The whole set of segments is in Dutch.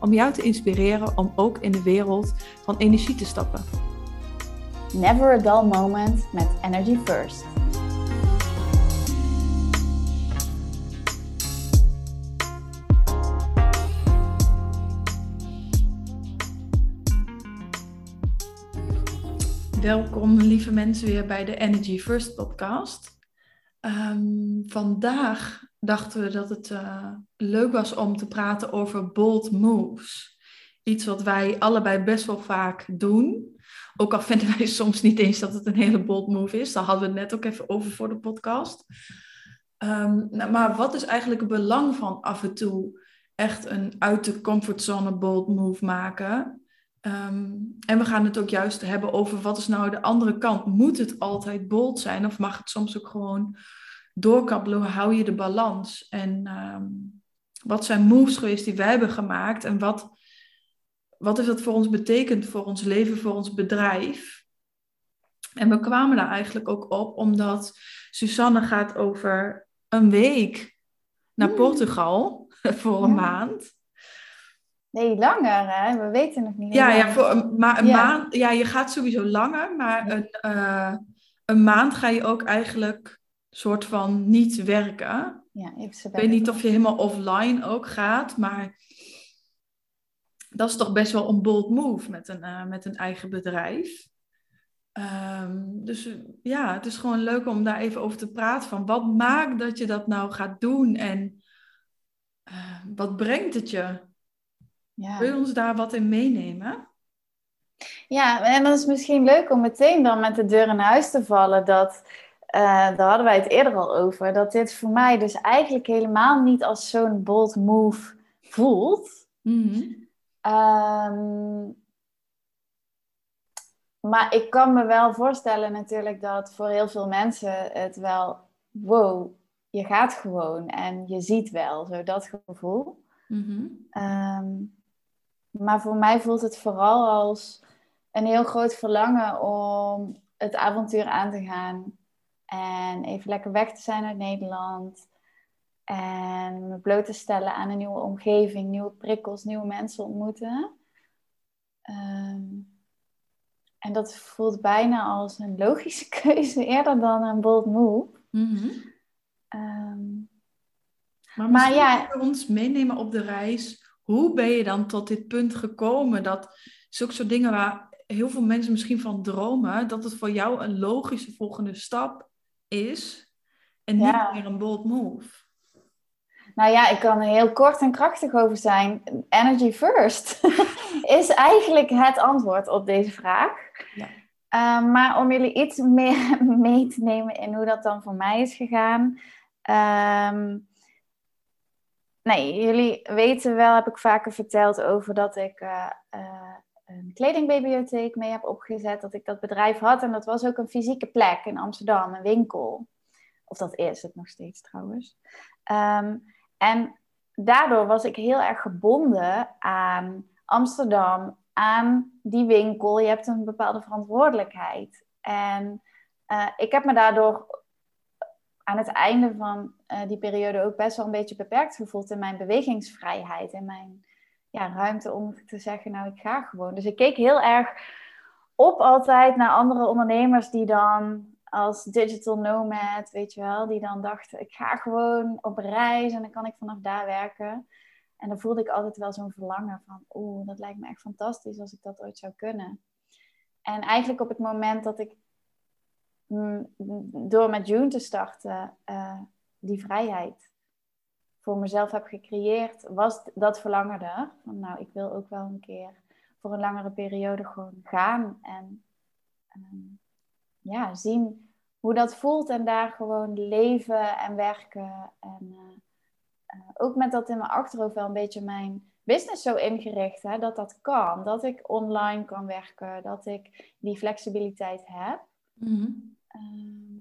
om jou te inspireren om ook in de wereld van energie te stappen. Never a dull moment met Energy First. Welkom lieve mensen weer bij de Energy First podcast. Um, vandaag dachten we dat het uh, leuk was om te praten over bold moves. Iets wat wij allebei best wel vaak doen. Ook al vinden wij soms niet eens dat het een hele bold move is. Daar hadden we het net ook even over voor de podcast. Um, nou, maar wat is eigenlijk het belang van af en toe echt een uit de comfortzone bold move maken? Um, en we gaan het ook juist hebben over wat is nou de andere kant. Moet het altijd bold zijn of mag het soms ook gewoon doorkabbelen? Hoe hou je de balans? En um, wat zijn moves geweest die wij hebben gemaakt? En wat, wat heeft dat voor ons betekend voor ons leven, voor ons bedrijf? En we kwamen daar eigenlijk ook op omdat Susanne gaat over een week naar hmm. Portugal voor een maand. Nee, langer, hè? We weten nog niet. Ja, ja, voor een, maar een maand. Ja, je gaat sowieso langer, maar een, uh, een maand ga je ook eigenlijk soort van niet werken. Ja, ik weet niet of je helemaal offline ook gaat, maar dat is toch best wel een bold move met een, uh, met een eigen bedrijf. Um, dus ja, het is gewoon leuk om daar even over te praten. Van wat maakt dat je dat nou gaat doen en uh, wat brengt het je? Ja. Wil je ons daar wat in meenemen? Ja, en dat is misschien leuk om meteen dan met de deur in huis te vallen. Dat, uh, daar hadden wij het eerder al over. Dat dit voor mij dus eigenlijk helemaal niet als zo'n bold move voelt. Mm um, maar ik kan me wel voorstellen natuurlijk dat voor heel veel mensen het wel... Wow, je gaat gewoon en je ziet wel, zo dat gevoel. -hmm. um, maar voor mij voelt het vooral als een heel groot verlangen om het avontuur aan te gaan. En even lekker weg te zijn uit Nederland. En me bloot te stellen aan een nieuwe omgeving, nieuwe prikkels, nieuwe mensen ontmoeten. Ehm, en dat voelt bijna als een logische keuze eerder dan een bold move. Mm um, maar, maar ja, ons meenemen op de reis hoe ben je dan tot dit punt gekomen dat zulke soort dingen waar heel veel mensen misschien van dromen, dat het voor jou een logische volgende stap is en niet meer een bold move? Nou ja, ik kan er heel kort en krachtig over zijn. Energy first is eigenlijk het antwoord op deze vraag. Ja. Uh, maar om jullie iets meer mee te nemen in hoe dat dan voor mij is gegaan. Um, nee, jullie weten wel, heb ik vaker verteld over dat ik uh, uh, een kledingbibliotheek mee heb opgezet. Dat ik dat bedrijf had. En dat was ook een fysieke plek in Amsterdam, een winkel. Of dat is het nog steeds trouwens. Um, en daardoor was ik heel erg gebonden aan Amsterdam, aan die winkel. Je hebt een bepaalde verantwoordelijkheid. En uh, ik heb me daardoor aan het einde van uh, die periode ook best wel een beetje beperkt gevoeld in mijn bewegingsvrijheid. En mijn ja, ruimte om te zeggen, nou ik ga gewoon. Dus ik keek heel erg op altijd naar andere ondernemers die dan als digital nomad, weet je wel, die dan dachten, ik ga gewoon op reis en dan kan ik vanaf daar werken. En dan voelde ik altijd wel zo'n verlangen van, oeh, dat lijkt me echt fantastisch als ik dat ooit zou kunnen. En eigenlijk op het moment dat ik Mm, door met June te starten, uh, die vrijheid voor mezelf heb gecreëerd, was dat verlangen er. Van, nou, ik wil ook wel een keer voor een langere periode gewoon gaan en um, ja, zien hoe dat voelt en daar gewoon leven en werken. En uh, uh, ook met dat in mijn achterhoofd wel een beetje mijn business zo ingericht hè, dat dat kan. Dat ik online kan werken, dat ik die flexibiliteit heb. Mhm. Ehm,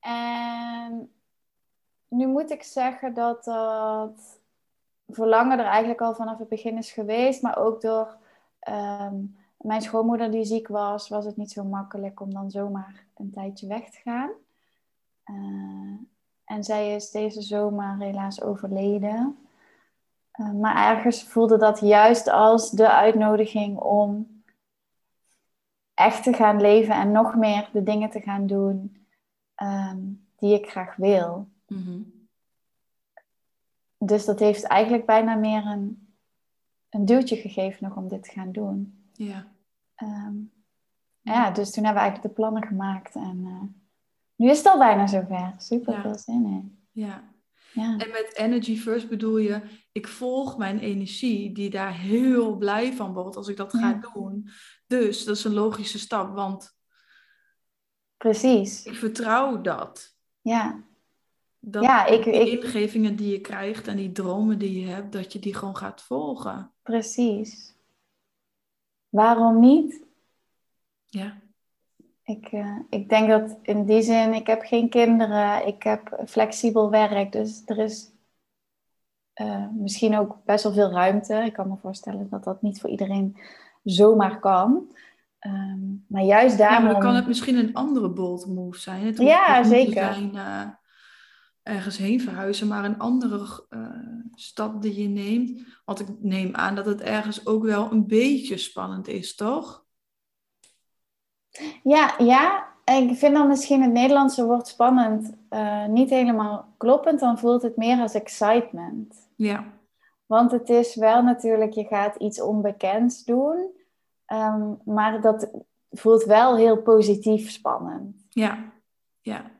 en nu moet ik zeggen dat dat verlangen er eigenlijk al vanaf het begin is geweest, maar ook door ehm, mijn schoonmoeder die ziek was, was het niet zo makkelijk om dan zomaar een tijdje weg te gaan. Uh, en zij is deze zomer helaas overleden. Uh, maar ergens voelde dat juist als de uitnodiging om echt te gaan leven en nog meer de dingen te gaan doen um, die ik graag wil. Mm Dus dat heeft eigenlijk bijna meer een, een duwtje gegeven nog om dit te gaan doen. Ja. Um, ja, dus toen hebben we eigenlijk de plannen gemaakt en uh, nu is het al bijna zover. Super ja. veel zin in. Ja. ja. En met Energy First bedoel je, ik volg mijn energie die daar heel blij van wordt als ik dat ga doen. Dus dat is een logische stap, want Precies. ik vertrouw dat. Ja. Dat ja, ik, die ingevingen die je krijgt en die dromen die je hebt, dat je die gewoon gaat volgen. Precies. Waarom niet? Ja. Ik, uh, ik denk dat in die zin, ik heb geen kinderen, ik heb flexibel werk, dus er is uh, misschien ook best wel veel ruimte. Ik kan me voorstellen dat dat niet voor iedereen zomaar kan. Um, maar juist daarom... Ja, maar dan kan het misschien een andere bold move zijn. Het ja, zeker. Zijn, uh, ergens heen verhuizen, maar een andere stap die je neemt. Want ik neem aan dat het ergens ook wel een beetje spannend is, toch? Ja, ja. Ik vind dan misschien het Nederlandse woord spannend uh, niet helemaal kloppend. Dan voelt het meer als excitement. Ja. Want het is wel natuurlijk, je gaat iets onbekends doen. Um, maar dat voelt wel heel positief spannend. Ja, ja.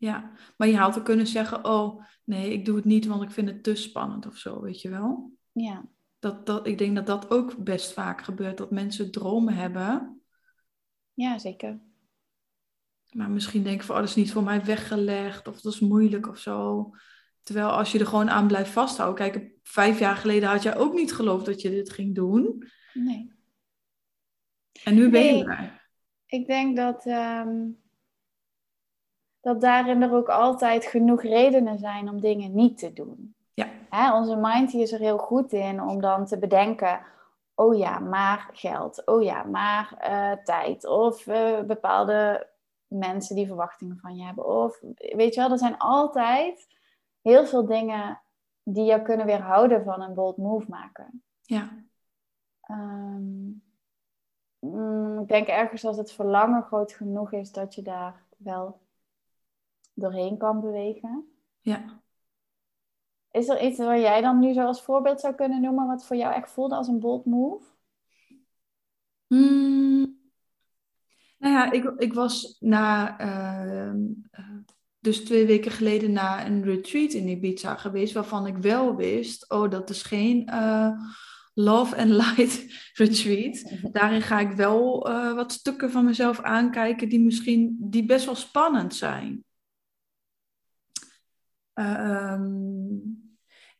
Ja, maar je had ook kunnen zeggen, oh nee, ik doe het niet, want ik vind het te spannend of zo, weet je wel? Ja. Dat, dat, ik denk dat dat ook best vaak gebeurt, dat mensen dromen hebben ja, zeker. Maar misschien denk ik van, oh, dat is niet voor mij weggelegd of dat is moeilijk of zo. Terwijl als je er gewoon aan blijft vasthouden. Kijk, vijf jaar geleden had jij ook niet geloofd dat je dit ging doen. Nee. En nu ben je er. Ik denk dat, um, dat daarin er ook altijd genoeg redenen zijn om dingen niet te doen. Ja. Hè, onze mind is er heel goed in om dan te bedenken oh ja, maar geld. Oh ja, maar uh, tijd. Of uh, bepaalde mensen die verwachtingen van je hebben. Of weet je wel, er zijn altijd heel veel dingen die jou kunnen weerhouden van een bold move maken. Ja. Um, ik denk ergens als het verlangen groot genoeg is dat je daar wel doorheen kan bewegen. Ja. Is er iets waar jij dan nu zo als voorbeeld zou kunnen noemen, wat voor jou echt voelde als een bold move? Hmm. Nou ja, ik, ik was na, ehm, eh, dus twee weken geleden na een retreat in Ibiza geweest, waarvan ik wel wist, oh, dat is geen uh, love and light retreat. Daarin ga ik wel uh, wat stukken van mezelf aankijken die misschien, die best wel spannend zijn. Ehm,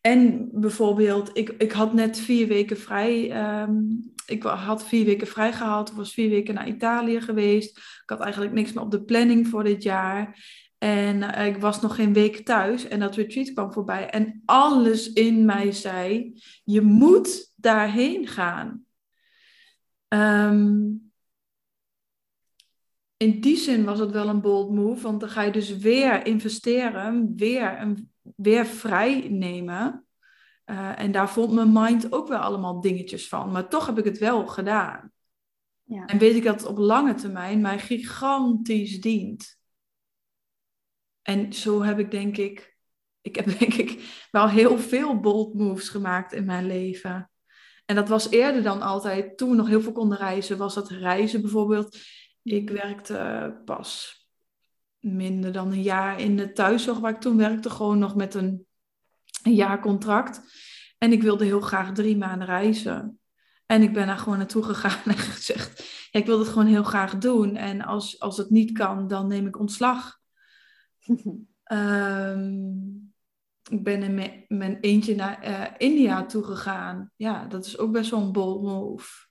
en bijvoorbeeld, ik, ik had net vier weken vrij. Ehm, ik had vier weken vrij was vier weken naar Italië geweest. Ik had eigenlijk niks meer op de planning voor dit jaar. En uh, ik was nog geen week thuis. En dat retreat kwam voorbij. En alles in mij zei: je moet daarheen gaan. Um, in die zin was het wel een bold move, want dan ga je dus weer investeren, weer, een, weer vrij nemen. Uh, en daar vond mijn mind ook wel allemaal dingetjes van. Maar toch heb ik het wel gedaan. Ja. En weet ik dat het op lange termijn mij gigantisch dient. En zo heb ik denk ik, ik heb denk ik wel heel veel bold moves gemaakt in mijn leven. En dat was eerder dan altijd, toen we nog heel veel konden reizen, was dat reizen bijvoorbeeld ik werkte pas minder dan een jaar in de thuiszorg waar ik toen werkte, gewoon nog met een, een jaarcontract. En ik wilde heel graag drie maanden reizen. En ik ben daar gewoon naartoe gegaan en gezegd, ja, ik wil het gewoon heel graag doen. En als, als het niet kan, dan neem ik ontslag. um, ik ben in mijn, mijn eentje naar uh, India toegegaan. Ja, dat is ook best wel een bold move.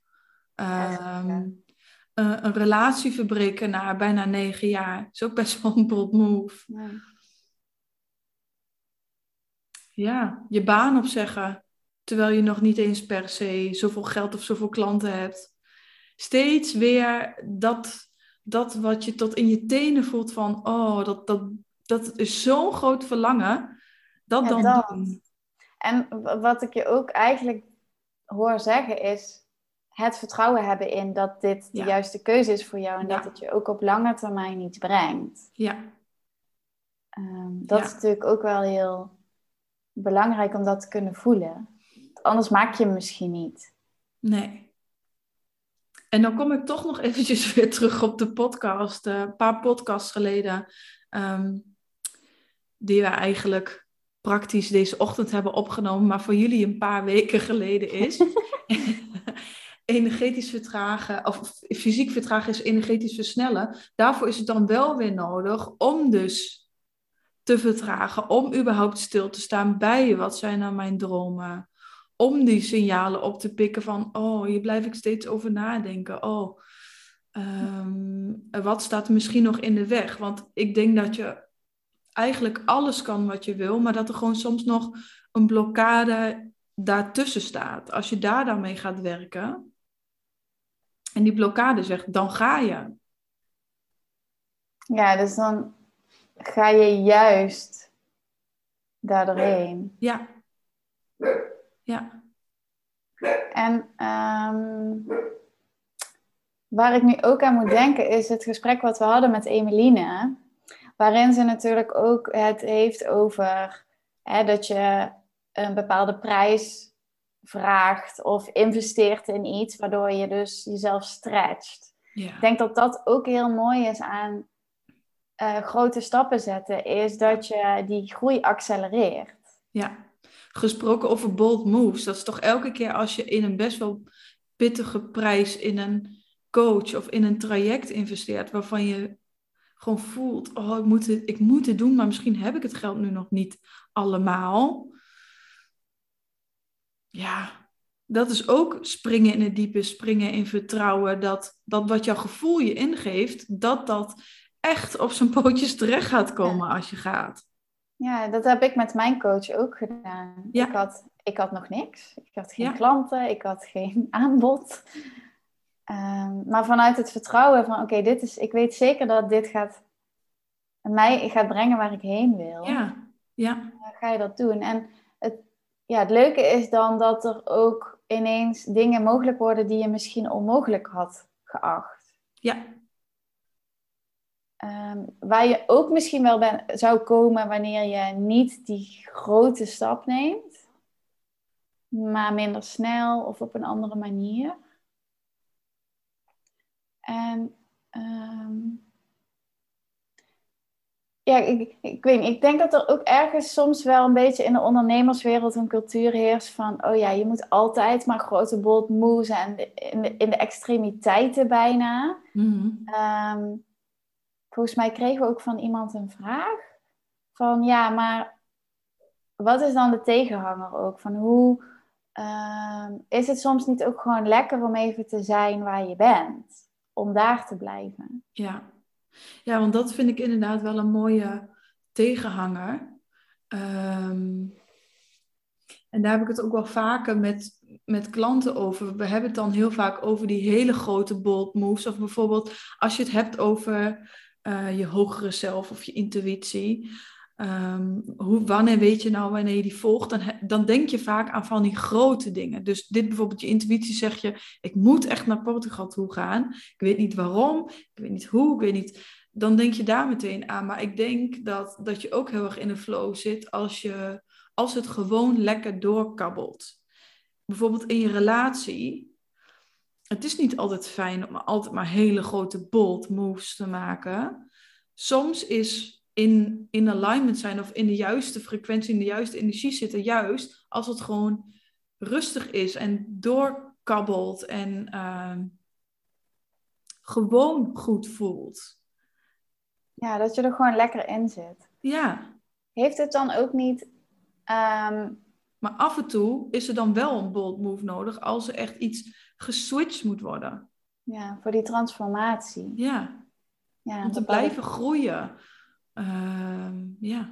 Um, een, een relatie verbreken na bijna negen jaar is ook best wel een bold move. Ja. ja, je baan opzeggen terwijl je nog niet eens per se zoveel geld of zoveel klanten hebt. Steeds weer dat, dat wat je tot in je tenen voelt van, oh, dat, dat, dat is zo'n groot verlangen. Dat dan doen. En wat ik je ook eigenlijk hoor zeggen is het vertrouwen hebben in dat dit de juiste keuze is voor jou en dat het je ook op lange termijn iets brengt. Ja. Um, dat is natuurlijk ook wel heel belangrijk om dat te kunnen voelen. Anders maak je hem misschien niet. Nee. En dan kom ik toch nog eventjes weer terug op de podcast. Uh, een paar podcasts geleden. Ehm, die we eigenlijk praktisch deze ochtend hebben opgenomen. Maar voor jullie een paar weken geleden is. energetisch vertragen, of fysiek vertragen is energetisch versnellen. Daarvoor is het dan wel weer nodig om dus te vertragen, om überhaupt stil te staan bij wat zijn nou mijn dromen om die signalen op te pikken van, oh, hier blijf ik steeds over nadenken. Oh, ehm, wat staat misschien nog in de weg? Want ik denk dat je eigenlijk alles kan wat je wil, maar dat er gewoon soms nog een blokkade daartussen staat. Als je daar dan mee gaat werken en die blokkade zegt, dan ga je. Ja, dus dan ga je juist daar doorheen. Ja. Ja. En um, waar ik nu ook aan moet denken is het gesprek wat we hadden met Emeline. Waarin ze natuurlijk ook het heeft over hè, dat je een bepaalde prijs vraagt of investeert in iets, waardoor je dus jezelf stretcht. Ja. Ik denk dat dat ook heel mooi is aan uh, grote stappen zetten, is dat je die groei accelereert. Ja. Gesproken over bold moves, dat is toch elke keer als je in een best wel pittige prijs in een coach of in een traject investeert, waarvan je gewoon voelt, oh, ik moet, het, ik moet het doen, maar misschien heb ik het geld nu nog niet allemaal. Ja, dat is ook springen in het diepe, springen in vertrouwen, dat, dat wat jouw gevoel je ingeeft, dat dat echt op zijn pootjes terecht gaat komen als je gaat. Ja, dat heb ik met mijn coach ook gedaan. Ik, had, ik had nog niks. Ik had geen klanten, ik had geen aanbod. Ehm, maar vanuit het vertrouwen van, oké, dit is, ik weet zeker dat dit gaat mij gaat brengen waar ik heen wil. Ja, ja. Dan ga je dat doen. En het, ja, het leuke is dan dat er ook ineens dingen mogelijk worden die je misschien onmogelijk had geacht. Ja, Um, waar je ook misschien wel ben, zou komen wanneer je niet die grote stap neemt, maar minder snel of op een andere manier. En um, ja, ik, ik weet niet. Ik denk dat er ook ergens soms wel een beetje in de ondernemerswereld een cultuur heerst van, oh ja, je moet altijd maar grote bold moves en in de, in de extremiteiten bijna. Mm volgens mij kregen we ook van iemand een vraag. Van ja, maar wat is dan de tegenhanger ook? Van hoe ehm, is het soms niet ook gewoon lekker om even te zijn waar je bent? Om daar te blijven. Ja, ja want dat vind ik inderdaad wel een mooie tegenhanger. Ehm, en daar heb ik het ook wel vaker met, met klanten over. We hebben het dan heel vaak over die hele grote bold moves. Of bijvoorbeeld als je het hebt over uh, je hogere zelf of je intuïtie. Um, hoe, wanneer weet je nou wanneer je die volgt? Dan, dan denk je vaak aan van die grote dingen. Dus dit bijvoorbeeld, je intuïtie zeg je, ik moet echt naar Portugal toe gaan. Ik weet niet waarom, ik weet niet hoe, ik weet niet. Dan denk je daar meteen aan. Maar ik denk dat, dat je ook heel erg in een flow zit als, je, als het gewoon lekker doorkabbelt. Bijvoorbeeld in je relatie het is niet altijd fijn om altijd maar hele grote bold moves te maken. Soms is in, in alignment zijn of in de juiste frequentie, in de juiste energie zitten, juist als het gewoon rustig is en doorkabbelt en ehm, gewoon goed voelt. Ja, dat je er gewoon lekker in zit. Ja. Heeft het dan ook niet Ehm, maar af en toe is er dan wel een bold move nodig als er echt iets geswitcht moet worden. Ja, voor die transformatie. Ja. ja Om te blijven groeien. Ehm, ja.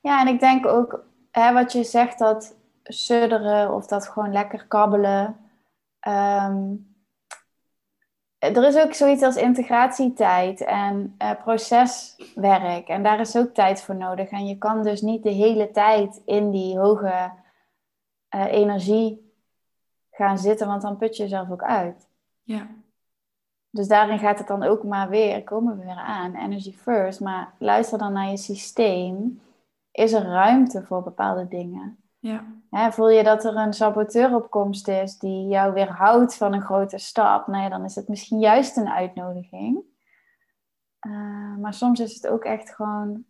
Ja, en ik denk ook, hè, wat je zegt, dat sudderen of dat gewoon lekker kabbelen. Ehm, er is ook zoiets als integratietijd en uh, proceswerk. En daar is ook tijd voor nodig. En je kan dus niet de hele tijd in die hoge uh, energie gaan zitten, want dan put je jezelf ook uit. Ja. Dus daarin gaat het dan ook maar weer, komen we weer aan, energy first. Maar luister dan naar je systeem. Is er ruimte voor bepaalde dingen? Ja. voel je dat er een saboteuropkomst is die jou weerhoudt van een grote stap? Nou ja, dan is het misschien juist een uitnodiging. Uh, maar soms is het ook echt gewoon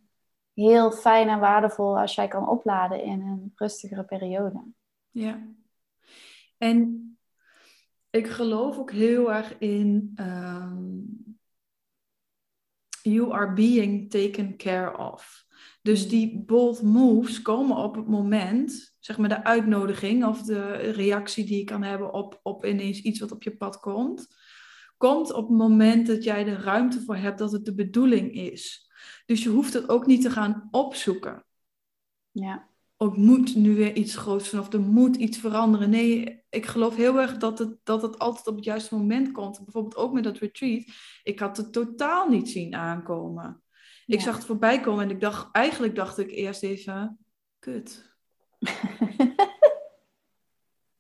heel fijn en waardevol als jij kan opladen in een rustigere periode. Ja. En ik geloof ook heel erg in um, you are being taken care of. Dus hmm. die bold moves komen op het moment, zeg maar de uitnodiging of de reactie die je kan hebben op, op ineens iets wat op je pad komt, komt op het moment dat jij de ruimte voor hebt dat het de bedoeling is. Dus je hoeft het ook niet te gaan opzoeken. Ja ook moet nu weer iets groots zijn of er moet iets veranderen. Nee, ik geloof heel erg dat het, dat het altijd op het juiste moment komt. Bijvoorbeeld ook met dat retreat. Ik had het totaal niet zien aankomen. Ik zag het voorbij komen en ik dacht, eigenlijk dacht ik eerst even, kut.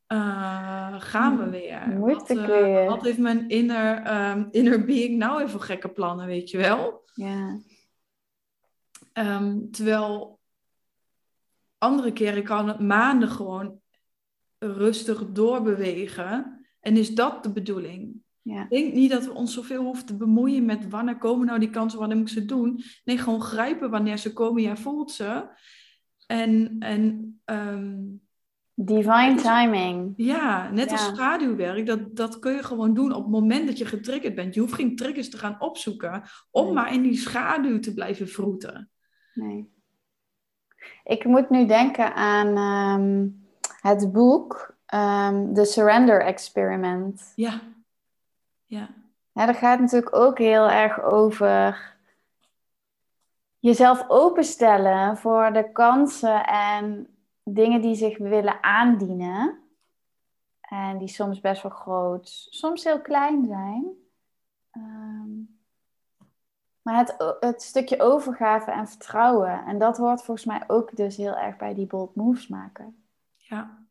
Uh, gaan we weer. Moet ik weer. Wat heeft mijn inner, um, inner being nou even gekke plannen, weet je wel? Ja. Um, terwijl andere keren kan het maanden gewoon rustig doorbewegen. En is dat de bedoeling? Ja. Ik denk niet dat we ons zoveel hoeven te bemoeien met wanneer komen nou die kansen, wanneer moet ik ze doen. Nee, gewoon grijpen wanneer ze komen. Jij voelt ze. En, en um, Divine timing. Ja, net als schaduwwerk. Dat, dat kun je gewoon doen op het moment dat je getriggerd bent. Je hoeft geen triggers te gaan opzoeken om maar in die schaduw te blijven vroeten. Nee. Ik moet nu denken aan ehm, het boek um, The Surrender Experiment. Ja. Ja. ja. Dat gaat natuurlijk ook heel erg over jezelf openstellen voor de kansen en dingen die zich willen aandienen. En die soms best wel groot, soms heel klein zijn. Um, maar het, het stukje overgave en vertrouwen. En dat hoort volgens mij ook dus heel erg bij die bold moves maken. Ja.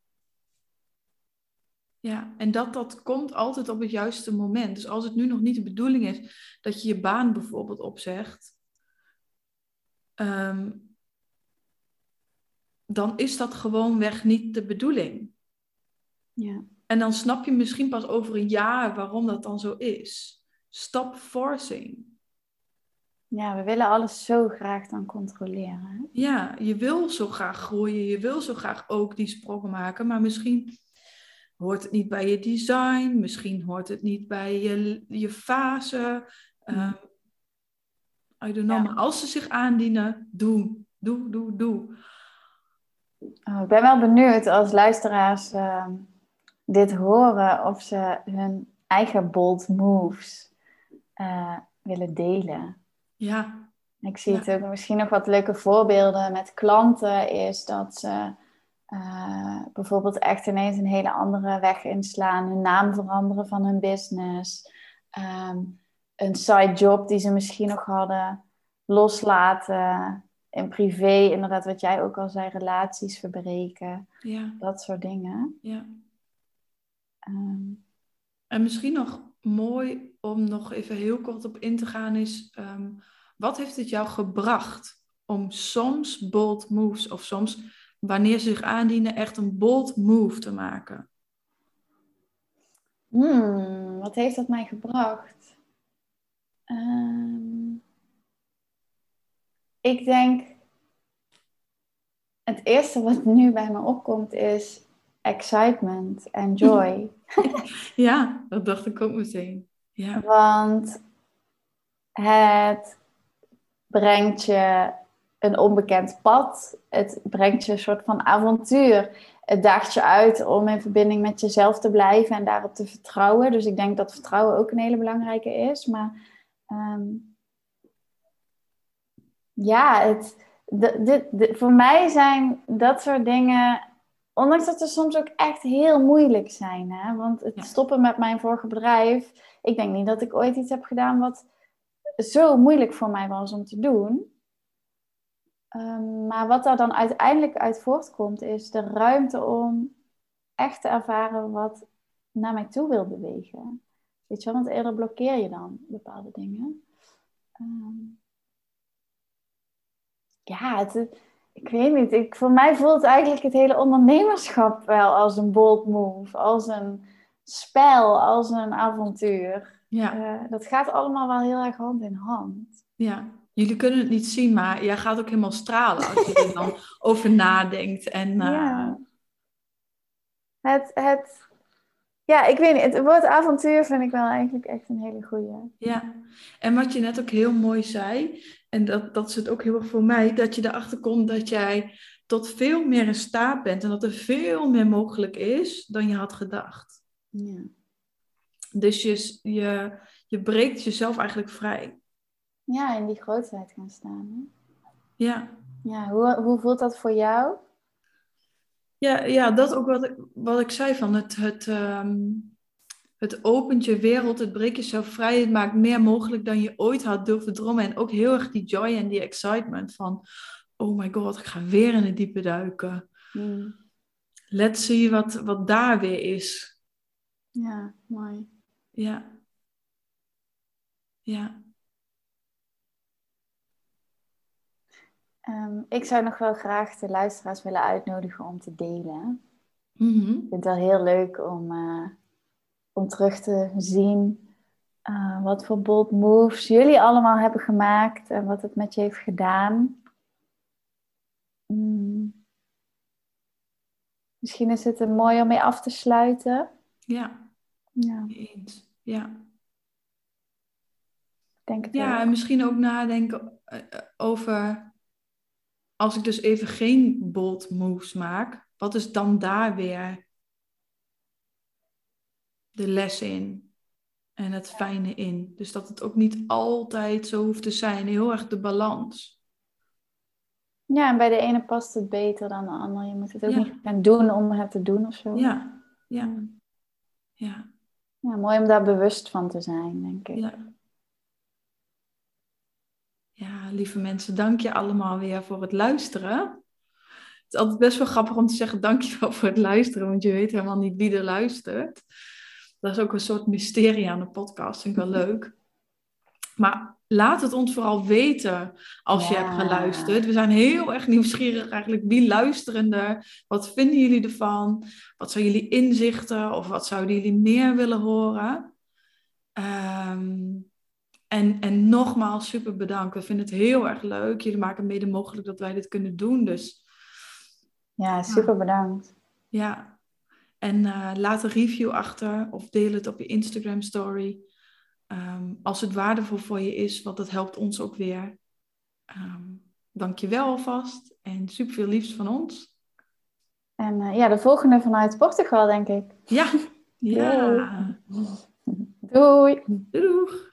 Ja, en dat, dat komt altijd op het juiste moment. Dus als het nu nog niet de bedoeling is dat je je baan bijvoorbeeld opzegt, ehm, dan is dat gewoonweg niet de bedoeling. Ja. En dan snap je misschien pas over een jaar waarom dat dan zo is. Stop forcing. Ja, we willen alles zo graag dan controleren. Ja, je wil zo graag groeien, je wil zo graag ook die sprongen maken, maar misschien hoort het niet bij je design, misschien hoort het niet bij je, je fase. I don't know, maar als ze zich aandienen, doe, doe, doe, doe. Oh, ik ben wel benieuwd als luisteraars uh, dit horen of ze hun eigen bold moves uh, willen delen. Ja. Ik zie het ook misschien nog wat leuke voorbeelden met klanten is dat ze uh, bijvoorbeeld echt ineens een hele andere weg inslaan, hun naam veranderen van hun business, um, een side job die ze misschien nog hadden loslaten, in privé, inderdaad wat jij ook al zei, relaties verbreken, ja. dat soort dingen. Ja. Um, en misschien nog mooi om nog even heel kort op in te gaan is, um, wat heeft het jou gebracht om soms bold moves of soms wanneer ze zich aandienen echt een bold move te maken? Hmm, wat heeft dat mij gebracht? Um, ik denk, het eerste wat nu bij me opkomt is excitement en joy. ja, dat dacht ik ook meteen. Ja. Want het brengt je een onbekend pad. Het brengt je een soort van avontuur. Het daagt je uit om in verbinding met jezelf te blijven en daarop te vertrouwen. Dus ik denk dat vertrouwen ook een hele belangrijke is. Maar ehm, ja, het, voor mij zijn dat soort dingen, ondanks dat ze soms ook echt heel moeilijk zijn. Hè? Want het stoppen met mijn vorige bedrijf, ik denk niet dat ik ooit iets heb gedaan wat zo moeilijk voor mij was om te doen. Ehm, maar wat daar dan uiteindelijk uit voortkomt, is de ruimte om echt te ervaren wat naar mij toe wil bewegen. Weet je wel, want eerder blokkeer je dan bepaalde dingen. Um, ja, het, ik weet niet. Ik, voor mij voelt eigenlijk het hele ondernemerschap wel als een bold move, als een spel, als een avontuur. Ja. Uh, dat gaat allemaal wel heel erg hand in hand. Ja, jullie kunnen het niet zien, maar jij gaat ook helemaal stralen als je er dan over nadenkt. En, uh... ja. Het, het, ja, ik weet niet. Het woord avontuur vind ik wel eigenlijk echt een hele goede. Ja, en wat je net ook heel mooi zei, en dat, dat is het ook heel erg voor mij, dat je erachter komt dat jij tot veel meer in staat bent en dat er veel meer mogelijk is dan je had gedacht. Ja. Dus je, je, je breekt jezelf eigenlijk vrij. Ja, in die grootheid gaan staan. Hè? Ja. Ja, hoe, hoe voelt dat voor jou? Ja, ja dat ook wat ik, wat ik zei van het, het, ehm, het opent je wereld, het breekt jezelf vrij, het maakt meer mogelijk dan je ooit had durven dromen. En ook heel erg die joy en die excitement van, oh my god, ik ga weer in het diepe duiken. Mm. Let's see wat, wat daar weer is. Ja, mooi. Ja. Ja. Ehm, ik zou nog wel graag de luisteraars willen uitnodigen om te delen. Mm Ik vind het wel heel leuk om, uh, om terug te zien uh, wat voor bold moves jullie allemaal hebben gemaakt en wat het met je heeft gedaan. Mm. Misschien is het een mooi om mee af te sluiten. Ja. Ja. Eens. Ja. Denk het ja, en misschien ook nadenken eh, over als ik dus even geen bold moves maak, wat is dan daar weer de les in en het fijne in? Dus dat het ook niet altijd zo hoeft te zijn, heel erg de balans. Ja, en bij de ene past het beter dan de andere. Je moet het ook niet gaan doen om het te doen of zo. Ja, ja, ja. Ja, mooi om daar bewust van te zijn, denk ik. Ja. Ja, lieve mensen, dank je allemaal weer voor het luisteren. Het is altijd best wel grappig om te zeggen dankjewel voor het luisteren, want je weet helemaal niet wie er luistert. Dat is ook een soort mysterie aan de podcast, vind ik wel leuk. Maar laat het ons vooral weten als je hebt geluisterd. We zijn heel erg nieuwsgierig eigenlijk. Wie luisteren er? Wat vinden jullie ervan? Wat zijn jullie inzichten? Of wat zouden jullie meer willen horen? Um, en, en nogmaals, super bedankt. We vinden het heel erg leuk. Jullie maken mede mogelijk dat wij dit kunnen doen. Dus ja, super bedankt. Ja, en uh, laat een review achter of deel het op je Instagram story. Um, als het waardevol voor je is, want dat helpt ons ook weer. Um, Dank je wel alvast en super veel liefst van ons. En uh, ja, de volgende vanuit Portugal, denk ik. Ja, ja. Doei. Doei.